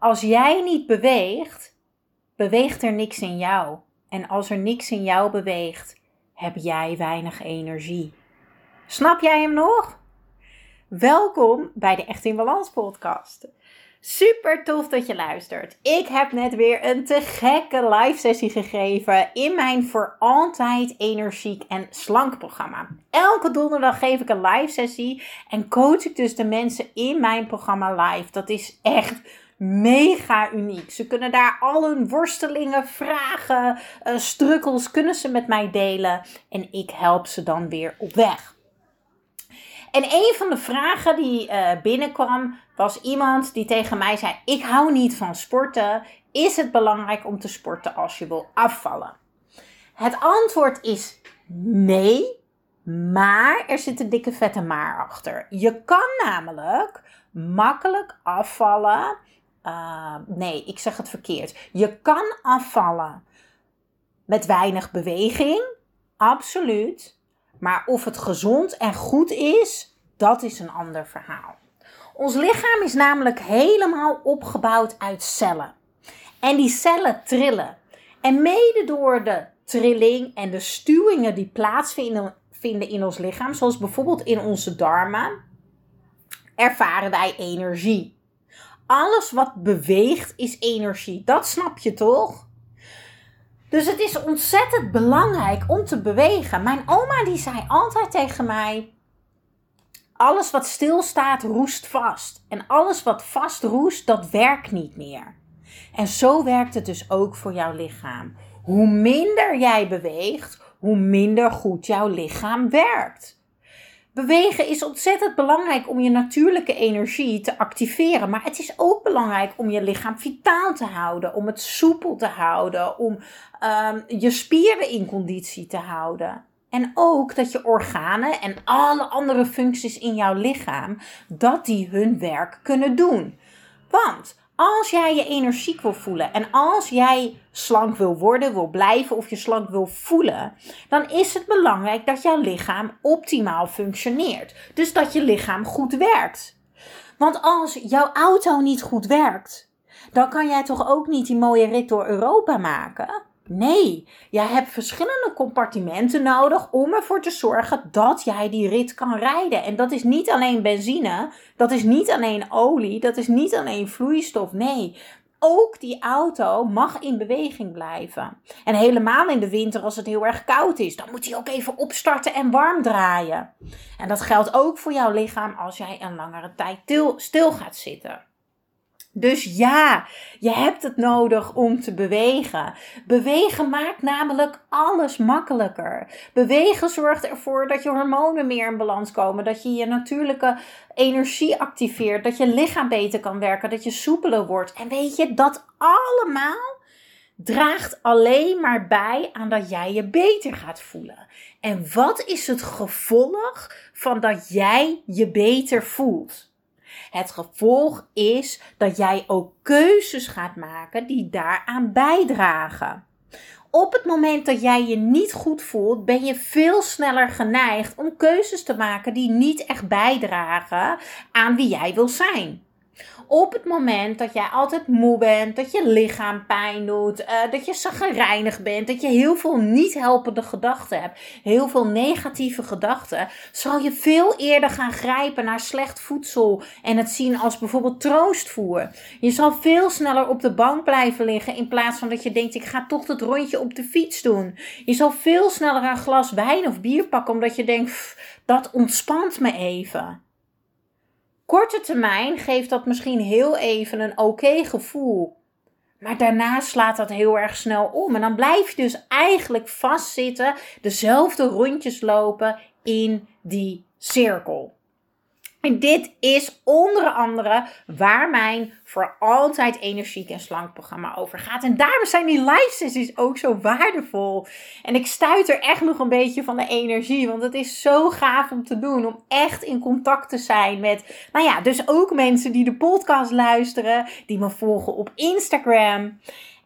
Als jij niet beweegt, beweegt er niks in jou. En als er niks in jou beweegt, heb jij weinig energie. Snap jij hem nog? Welkom bij de Echt in Balans podcast. Super tof dat je luistert. Ik heb net weer een te gekke live sessie gegeven in mijn voor altijd energiek en slank programma. Elke donderdag geef ik een live sessie en coach ik dus de mensen in mijn programma live. Dat is echt mega uniek. Ze kunnen daar al hun worstelingen, vragen, uh, strukkels kunnen ze met mij delen en ik help ze dan weer op weg. En een van de vragen die uh, binnenkwam was iemand die tegen mij zei: Ik hou niet van sporten. Is het belangrijk om te sporten als je wil afvallen? Het antwoord is nee, maar er zit een dikke vette maar achter. Je kan namelijk makkelijk afvallen. Uh, nee, ik zeg het verkeerd. Je kan afvallen met weinig beweging, absoluut. Maar of het gezond en goed is, dat is een ander verhaal. Ons lichaam is namelijk helemaal opgebouwd uit cellen. En die cellen trillen. En mede door de trilling en de stuwingen die plaatsvinden in ons lichaam, zoals bijvoorbeeld in onze darmen, ervaren wij energie. Alles wat beweegt is energie. Dat snap je toch? Dus het is ontzettend belangrijk om te bewegen. Mijn oma die zei altijd tegen mij: alles wat stilstaat roest vast. En alles wat vast roest, dat werkt niet meer. En zo werkt het dus ook voor jouw lichaam. Hoe minder jij beweegt, hoe minder goed jouw lichaam werkt. Bewegen is ontzettend belangrijk om je natuurlijke energie te activeren. Maar het is ook belangrijk om je lichaam vitaal te houden. Om het soepel te houden. Om um, je spieren in conditie te houden. En ook dat je organen en alle andere functies in jouw lichaam, dat die hun werk kunnen doen. Want als jij je energiek wil voelen en als jij slank wil worden, wil blijven of je slank wil voelen, dan is het belangrijk dat jouw lichaam optimaal functioneert. Dus dat je lichaam goed werkt. Want als jouw auto niet goed werkt, dan kan jij toch ook niet die mooie rit door Europa maken? Nee, jij hebt verschillende compartimenten nodig om ervoor te zorgen dat jij die rit kan rijden. En dat is niet alleen benzine, dat is niet alleen olie, dat is niet alleen vloeistof. Nee, ook die auto mag in beweging blijven. En helemaal in de winter als het heel erg koud is, dan moet hij ook even opstarten en warm draaien. En dat geldt ook voor jouw lichaam als jij een langere tijd stil gaat zitten. Dus ja, je hebt het nodig om te bewegen. Bewegen maakt namelijk alles makkelijker. Bewegen zorgt ervoor dat je hormonen meer in balans komen, dat je je natuurlijke energie activeert, dat je lichaam beter kan werken, dat je soepeler wordt. En weet je, dat allemaal draagt alleen maar bij aan dat jij je beter gaat voelen. En wat is het gevolg van dat jij je beter voelt? Het gevolg is dat jij ook keuzes gaat maken die daaraan bijdragen. Op het moment dat jij je niet goed voelt, ben je veel sneller geneigd om keuzes te maken die niet echt bijdragen aan wie jij wil zijn op het moment dat jij altijd moe bent, dat je lichaam pijn doet, uh, dat je zaggerijnig bent, dat je heel veel niet helpende gedachten hebt, heel veel negatieve gedachten, zal je veel eerder gaan grijpen naar slecht voedsel en het zien als bijvoorbeeld troostvoer. Je zal veel sneller op de bank blijven liggen in plaats van dat je denkt ik ga toch dat rondje op de fiets doen. Je zal veel sneller een glas wijn of bier pakken omdat je denkt dat ontspant me even. Korte termijn geeft dat misschien heel even een oké gevoel. Maar daarna slaat dat heel erg snel om. En dan blijf je dus eigenlijk vastzitten, dezelfde rondjes lopen in die cirkel. En dit is onder andere waar mijn voor altijd energiek en slank programma over gaat. En daarom zijn die live sessies ook zo waardevol. En ik stuit er echt nog een beetje van de energie, want het is zo gaaf om te doen. Om echt in contact te zijn met, nou ja, dus ook mensen die de podcast luisteren, die me volgen op Instagram.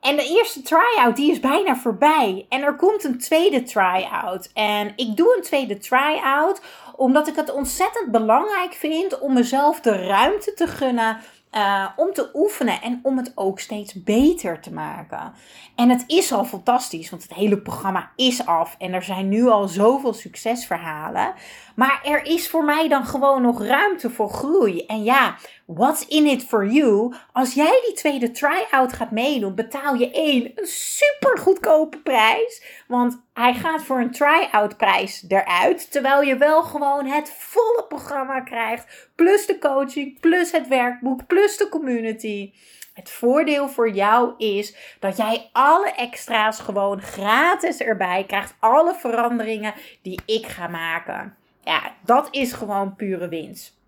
En de eerste try-out die is bijna voorbij. En er komt een tweede try-out. En ik doe een tweede try-out omdat ik het ontzettend belangrijk vind om mezelf de ruimte te gunnen uh, om te oefenen en om het ook steeds beter te maken. En het is al fantastisch, want het hele programma is af en er zijn nu al zoveel succesverhalen. Maar er is voor mij dan gewoon nog ruimte voor groei. En ja, what's in it for you? Als jij die tweede try-out gaat meedoen, betaal je één een super goedkope prijs. Want hij gaat voor een try-out prijs eruit. Terwijl je wel gewoon het volle programma krijgt. Plus de coaching, plus het werkboek, plus de community. Het voordeel voor jou is dat jij alle extra's gewoon gratis erbij krijgt. Alle veranderingen die ik ga maken. Ja, dat is gewoon pure winst.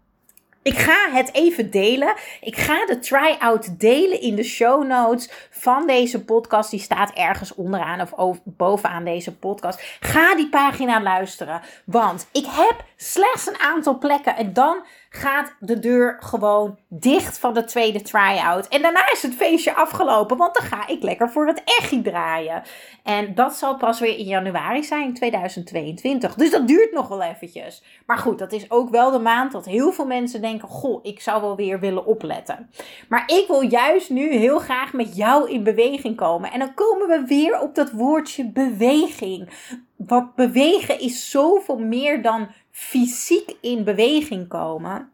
Ik ga het even delen. Ik ga de try-out delen in de show notes van deze podcast. Die staat ergens onderaan of bovenaan deze podcast. Ga die pagina luisteren. Want ik heb slechts een aantal plekken. En dan gaat de deur gewoon dicht van de tweede try-out. En daarna is het feestje afgelopen, want dan ga ik lekker voor het echi draaien. En dat zal pas weer in januari zijn, 2022. Dus dat duurt nog wel eventjes. Maar goed, dat is ook wel de maand dat heel veel mensen denken: Goh, ik zou wel weer willen opletten. Maar ik wil juist nu heel graag met jou in beweging komen. En dan komen we weer op dat woordje beweging. Wat bewegen is zoveel meer dan fysiek in beweging komen.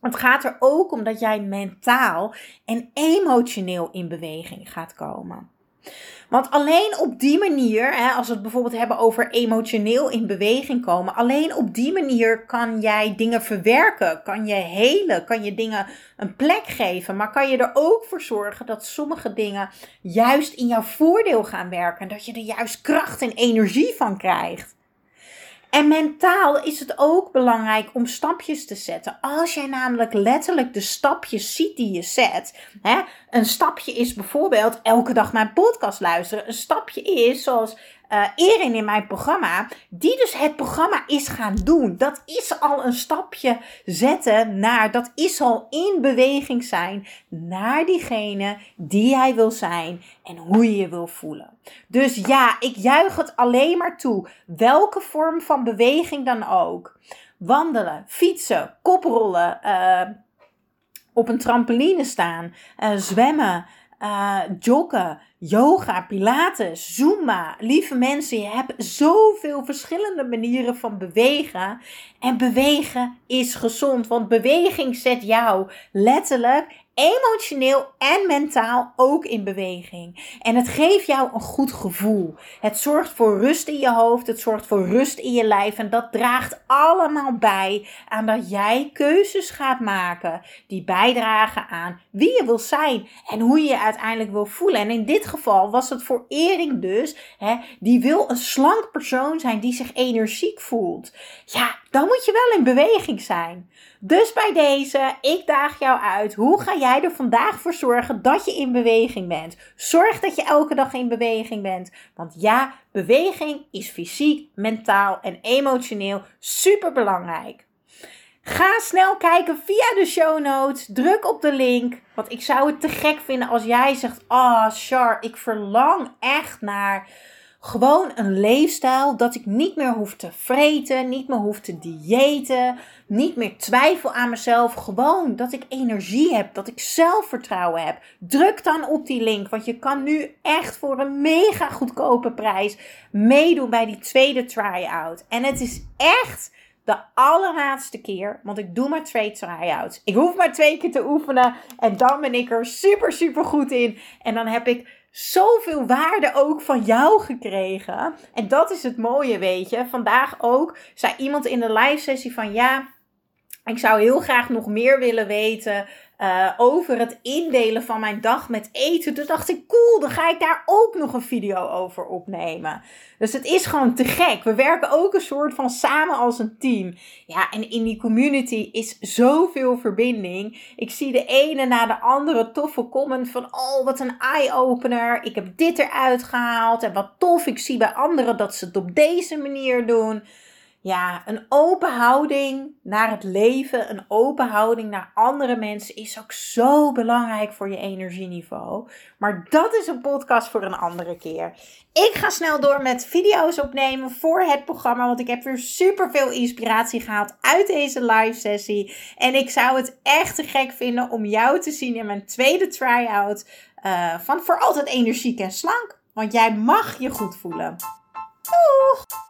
Het gaat er ook om dat jij mentaal en emotioneel in beweging gaat komen. Want alleen op die manier, hè, als we het bijvoorbeeld hebben over emotioneel in beweging komen, alleen op die manier kan jij dingen verwerken, kan je helen, kan je dingen een plek geven, maar kan je er ook voor zorgen dat sommige dingen juist in jouw voordeel gaan werken, dat je er juist kracht en energie van krijgt. En mentaal is het ook belangrijk om stapjes te zetten. Als jij namelijk letterlijk de stapjes ziet die je zet. Hè, een stapje is bijvoorbeeld elke dag mijn podcast luisteren. Een stapje is zoals uh, Erin in mijn programma, die dus het programma is gaan doen. Dat is al een stapje zetten naar, dat is al in beweging zijn naar diegene die hij wil zijn en hoe je je wil voelen. Dus ja, ik juich het alleen maar toe. Welke vorm van beweging dan ook. Wandelen, fietsen, koprollen, uh, op een trampoline staan, uh, zwemmen, uh, joggen, yoga, pilates, zumba. Lieve mensen, je hebt zoveel verschillende manieren van bewegen. En bewegen is gezond, want beweging zet jou letterlijk emotioneel en mentaal ook in beweging. En het geeft jou een goed gevoel. Het zorgt voor rust in je hoofd, het zorgt voor rust in je lijf. En dat draagt allemaal bij aan dat jij keuzes gaat maken die bijdragen aan wie je wil zijn en hoe je je uiteindelijk wil voelen. En in dit geval was het voor Ering dus, hè, die wil een slank persoon zijn die zich energiek voelt. Ja, dan moet je wel in beweging zijn. Dus bij deze, ik daag jou uit. Hoe ga jij er vandaag voor zorgen dat je in beweging bent? Zorg dat je elke dag in beweging bent. Want ja, beweging is fysiek, mentaal en emotioneel super belangrijk. Ga snel kijken via de show notes. Druk op de link. Want ik zou het te gek vinden als jij zegt: Ah, oh, Char, ik verlang echt naar gewoon een leefstijl dat ik niet meer hoef te vreten, niet meer hoef te diëten, niet meer twijfel aan mezelf. Gewoon dat ik energie heb, dat ik zelfvertrouwen heb. Druk dan op die link, want je kan nu echt voor een mega goedkope prijs meedoen bij die tweede try-out. En het is echt de allerlaatste keer, want ik doe maar twee try-outs. Ik hoef maar twee keer te oefenen en dan ben ik er super, super goed in. En dan heb ik zoveel waarde ook van jou gekregen. En dat is het mooie, weet je. Vandaag ook zei iemand in de live sessie van ja. Ik zou heel graag nog meer willen weten uh, over het indelen van mijn dag met eten. Toen dacht ik, cool, dan ga ik daar ook nog een video over opnemen. Dus het is gewoon te gek. We werken ook een soort van samen als een team. Ja, en in die community is zoveel verbinding. Ik zie de ene na de andere toffe comment van, oh, wat een eye-opener. Ik heb dit eruit gehaald en wat tof. Ik zie bij anderen dat ze het op deze manier doen ja, een open houding naar het leven, een open houding naar andere mensen is ook zo belangrijk voor je energieniveau. Maar dat is een podcast voor een andere keer. Ik ga snel door met video's opnemen voor het programma, want ik heb weer super veel inspiratie gehaald uit deze live sessie. En ik zou het echt te gek vinden om jou te zien in mijn tweede try-out uh, van Voor Altijd Energiek en Slank. Want jij mag je goed voelen. Doeg!